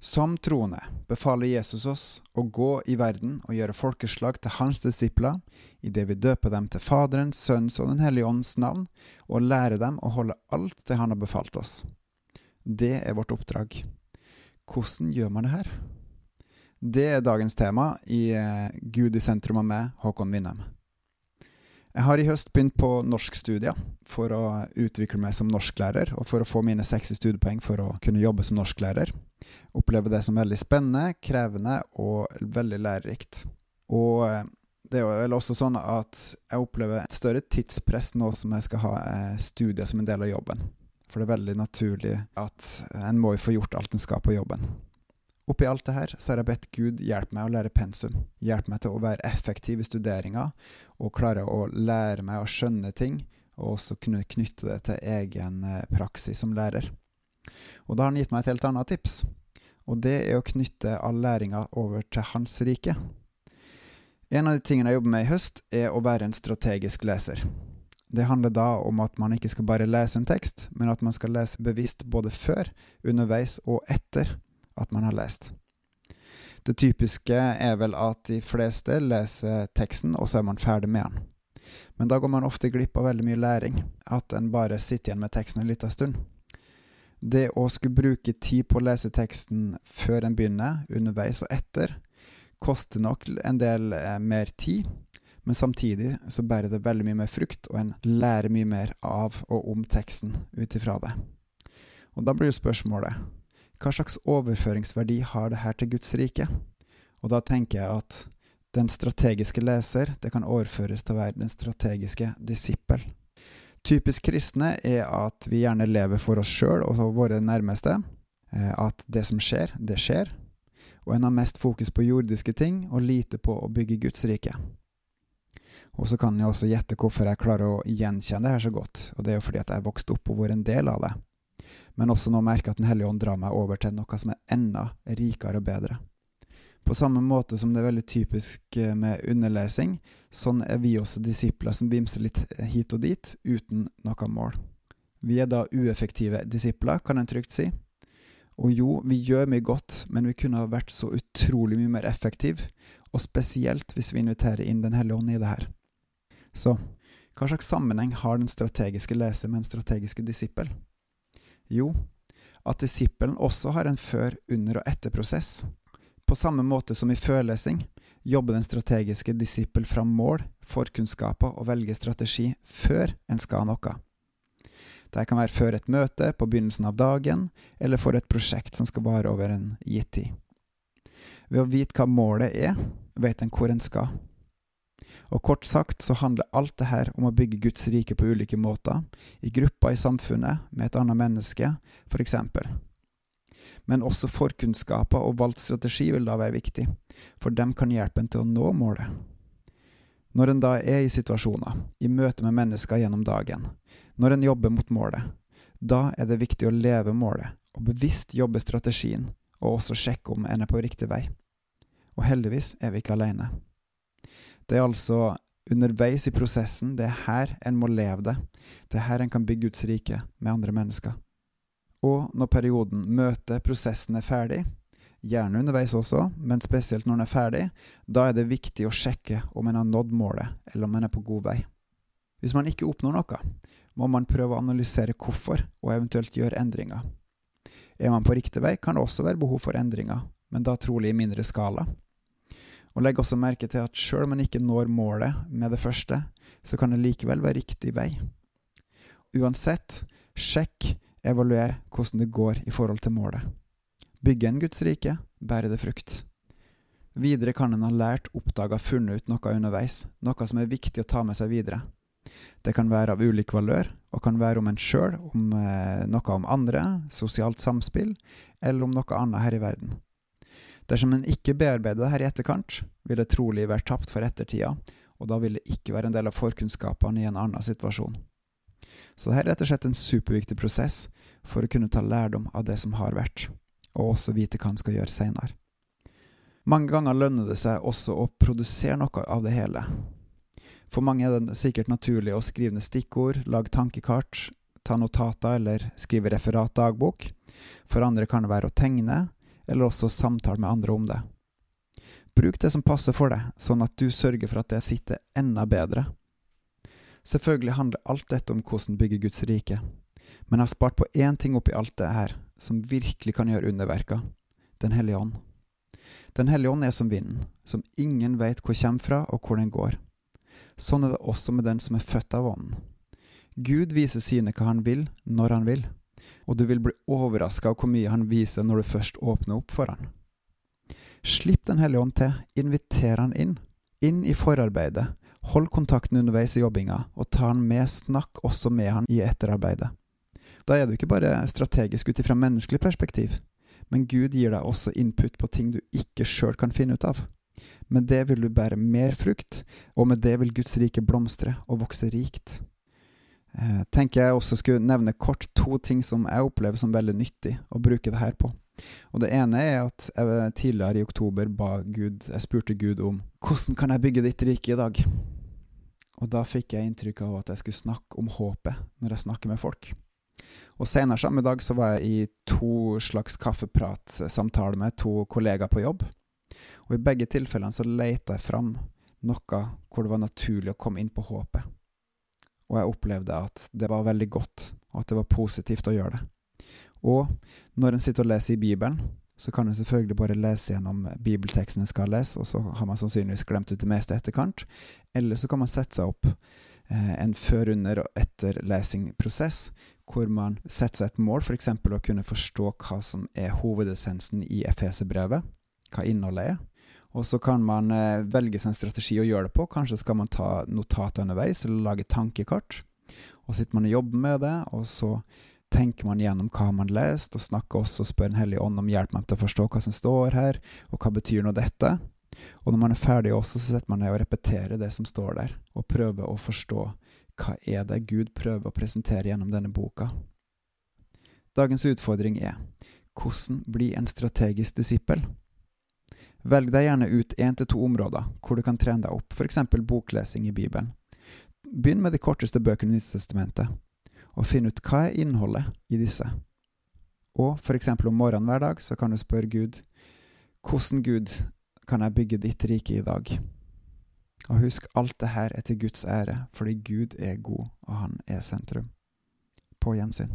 Som troende befaler Jesus oss å gå i verden og gjøre folkeslag til hans disipler, idet vi døper dem til Faderen, Sønnens og Den hellige ånds navn, og lære dem å holde alt det han har befalt oss. Det er vårt oppdrag. Hvordan gjør man det her? Det er dagens tema i eh, Gud i sentrum av meg, Håkon Winnem. Jeg har i høst begynt på norskstudier for å utvikle meg som norsklærer, og for å få mine 60 studiepoeng for å kunne jobbe som norsklærer. Opplever det som veldig spennende, krevende og veldig lærerikt. Og eh, det er vel også sånn at jeg opplever et større tidspress nå som jeg skal ha eh, studier som en del av jobben. For det er veldig naturlig at en må jo få gjort alt en skal på jobben. Oppi alt det her så har jeg bedt Gud hjelpe meg å lære pensum. Hjelpe meg til å være effektiv i studeringa og klare å lære meg å skjønne ting, og også kunne knytte det til egen eh, praksis som lærer. Og da har han gitt meg et helt annet tips, og det er å knytte all læringa over til hans rike. En av de tingene jeg jobber med i høst, er å være en strategisk leser. Det handler da om at man ikke skal bare lese en tekst, men at man skal lese bevisst både før, underveis og etter at man har lest. Det typiske er vel at de fleste leser teksten, og så er man ferdig med den. Men da går man ofte glipp av veldig mye læring, at en bare sitter igjen med teksten en liten stund. Det å skulle bruke tid på å lese teksten før en begynner, underveis og etter, koster nok en del eh, mer tid, men samtidig så bærer det veldig mye mer frukt, og en lærer mye mer av og om teksten ut ifra det. Og da blir jo spørsmålet hva slags overføringsverdi har det her til Guds rike? Og da tenker jeg at den strategiske leser, det kan overføres til å være den strategiske disippel. Typisk kristne er at vi gjerne lever for oss sjøl og våre nærmeste. Eh, at det som skjer, det skjer. Og en har mest fokus på jordiske ting og lite på å bygge Guds rike. Og så kan jeg også gjette hvorfor jeg klarer å gjenkjenne det her så godt, og det er jo fordi at jeg vokste opp og vært en del av det men også nå merker jeg at Den hellige ånd drar meg over til noe som er enda rikere og bedre. På samme måte som det er veldig typisk eh, med underlesing, sånn er vi også disipler som vimser litt hit og dit, uten noe mål. Vi er da ueffektive disipler, kan en trygt si. Og jo, vi gjør mye godt, men vi kunne ha vært så utrolig mye mer effektive, og spesielt hvis vi inviterer inn Den hellige ånd i det her. Så hva slags sammenheng har den strategiske leser med en strategiske disippel? Jo, at disippelen også har en før-, under- og etterprosess. På samme måte som i førlesing jobber den strategiske disippel fram mål, forkunnskaper og velger strategi før en skal noe. Det kan være før et møte, på begynnelsen av dagen, eller for et prosjekt som skal vare over en gitt tid. Ved å vite hva målet er, vet en hvor en skal. Og kort sagt så handler alt det her om å bygge Guds rike på ulike måter, i grupper i samfunnet, med et annet menneske, for eksempel. Men også forkunnskaper og valgt strategi vil da være viktig, for dem kan hjelpe en til å nå målet. Når en da er i situasjoner, i møte med mennesker gjennom dagen, når en jobber mot målet, da er det viktig å leve målet, og bevisst jobbe strategien, og også sjekke om en er på riktig vei. Og heldigvis er vi ikke alene. Det er altså underveis i prosessen, det er her en må leve det. Det er her en kan bygge Guds rike med andre mennesker. Og når perioden, møter prosessen er ferdig, gjerne underveis også, men spesielt når den er ferdig, da er det viktig å sjekke om en har nådd målet, eller om en er på god vei. Hvis man ikke oppnår noe, må man prøve å analysere hvorfor, og eventuelt gjøre endringer. Er man på riktig vei, kan det også være behov for endringer, men da trolig i mindre skala. Og legg også merke til at sjøl om man ikke når målet med det første, så kan det likevel være riktig vei. Uansett, sjekk, evaluer hvordan det går i forhold til målet. Bygge en Guds rike, bærer det frukt. Videre kan en ha lært, oppdaga, funnet ut noe underveis, noe som er viktig å ta med seg videre. Det kan være av ulik valør, og kan være om en sjøl, om eh, noe om andre, sosialt samspill, eller om noe annet her i verden. Dersom en ikke bearbeider her i etterkant, vil det trolig være tapt for ettertida, og da vil det ikke være en del av forkunnskapene i en annen situasjon. Så dette er rett og slett en superviktig prosess for å kunne ta lærdom av det som har vært, og også vite hva en skal gjøre seinere. Mange ganger lønner det seg også å produsere noe av det hele. For mange er det sikkert naturlig å skrive ned stikkord, lage tankekart, ta notater eller skrive referat dagbok. For andre kan det være å tegne, eller også samtale med andre om det. Bruk det som passer for deg, sånn at du sørger for at det sitter enda bedre. Selvfølgelig handler alt dette om hvordan bygge Guds rike, men jeg har spart på én ting oppi alt det her, som virkelig kan gjøre underverker Den hellige ånd. Den hellige ånd er som vinden, som ingen veit hvor kommer fra og hvor den går. Sånn er det også med den som er født av ånden. Gud viser sine hva han vil, når han vil, og du vil bli overraska av hvor mye han viser når du først åpner opp for han. Slipp Den hellige ånd til, inviter han inn, inn i forarbeidet, hold kontakten underveis i jobbinga, og ta han med, snakk også med han i etterarbeidet. Da er du ikke bare strategisk ut ifra menneskelig perspektiv, men Gud gir deg også input på ting du ikke sjøl kan finne ut av. Med det vil du bære mer frukt, og med det vil Guds rike blomstre og vokse rikt. Eh, tenker jeg også skulle nevne kort to ting som jeg opplever som veldig nyttig å bruke det her på. Og Det ene er at jeg tidligere i oktober ba Gud, jeg spurte Gud om hvordan kan jeg bygge ditt rike i dag? Og da fikk jeg inntrykk av at jeg skulle snakke om håpet når jeg snakker med folk. Og Senere samme dag så var jeg i to slags kaffepratsamtaler med to kollegaer på jobb. Og I begge tilfellene så leita jeg fram noe hvor det var naturlig å komme inn på håpet. Og jeg opplevde at det var veldig godt, og at det var positivt å gjøre det. Og når en sitter og leser i Bibelen, så kan en selvfølgelig bare lese gjennom bibelteksten en skal lese, og så har man sannsynligvis glemt ut det meste etterkant. Eller så kan man sette seg opp eh, en før-, under- og etterlesingprosess, hvor man setter seg et mål, f.eks. å kunne forstå hva som er hovedessensen i Efeserbrevet, hva innholdet er. Og så kan man eh, velge seg en strategi å gjøre det på. Kanskje skal man ta notater underveis, eller lage tankekart. Og sitter man og jobber med det, og så tenker man gjennom hva man har lest, og snakker også og spør Den hellige ånd om hjelp til å forstå hva som står her, og hva betyr nå dette. Og når man er ferdig også, så setter man ned og repeterer det som står der, og prøver å forstå hva er det Gud prøver å presentere gjennom denne boka? Dagens utfordring er hvordan bli en strategisk disippel? Velg deg gjerne ut én til to områder hvor du kan trene deg opp, f.eks. boklesing i Bibelen. Begynn med de korteste bøkene i Nyttestamentet, og finne ut hva er innholdet i disse. Og f.eks. om morgenen hver dag så kan du spørre Gud hvordan Gud kan jeg bygge ditt rike i dag? Og husk, alt det her er til Guds ære, fordi Gud er god, og han er sentrum. På gjensyn.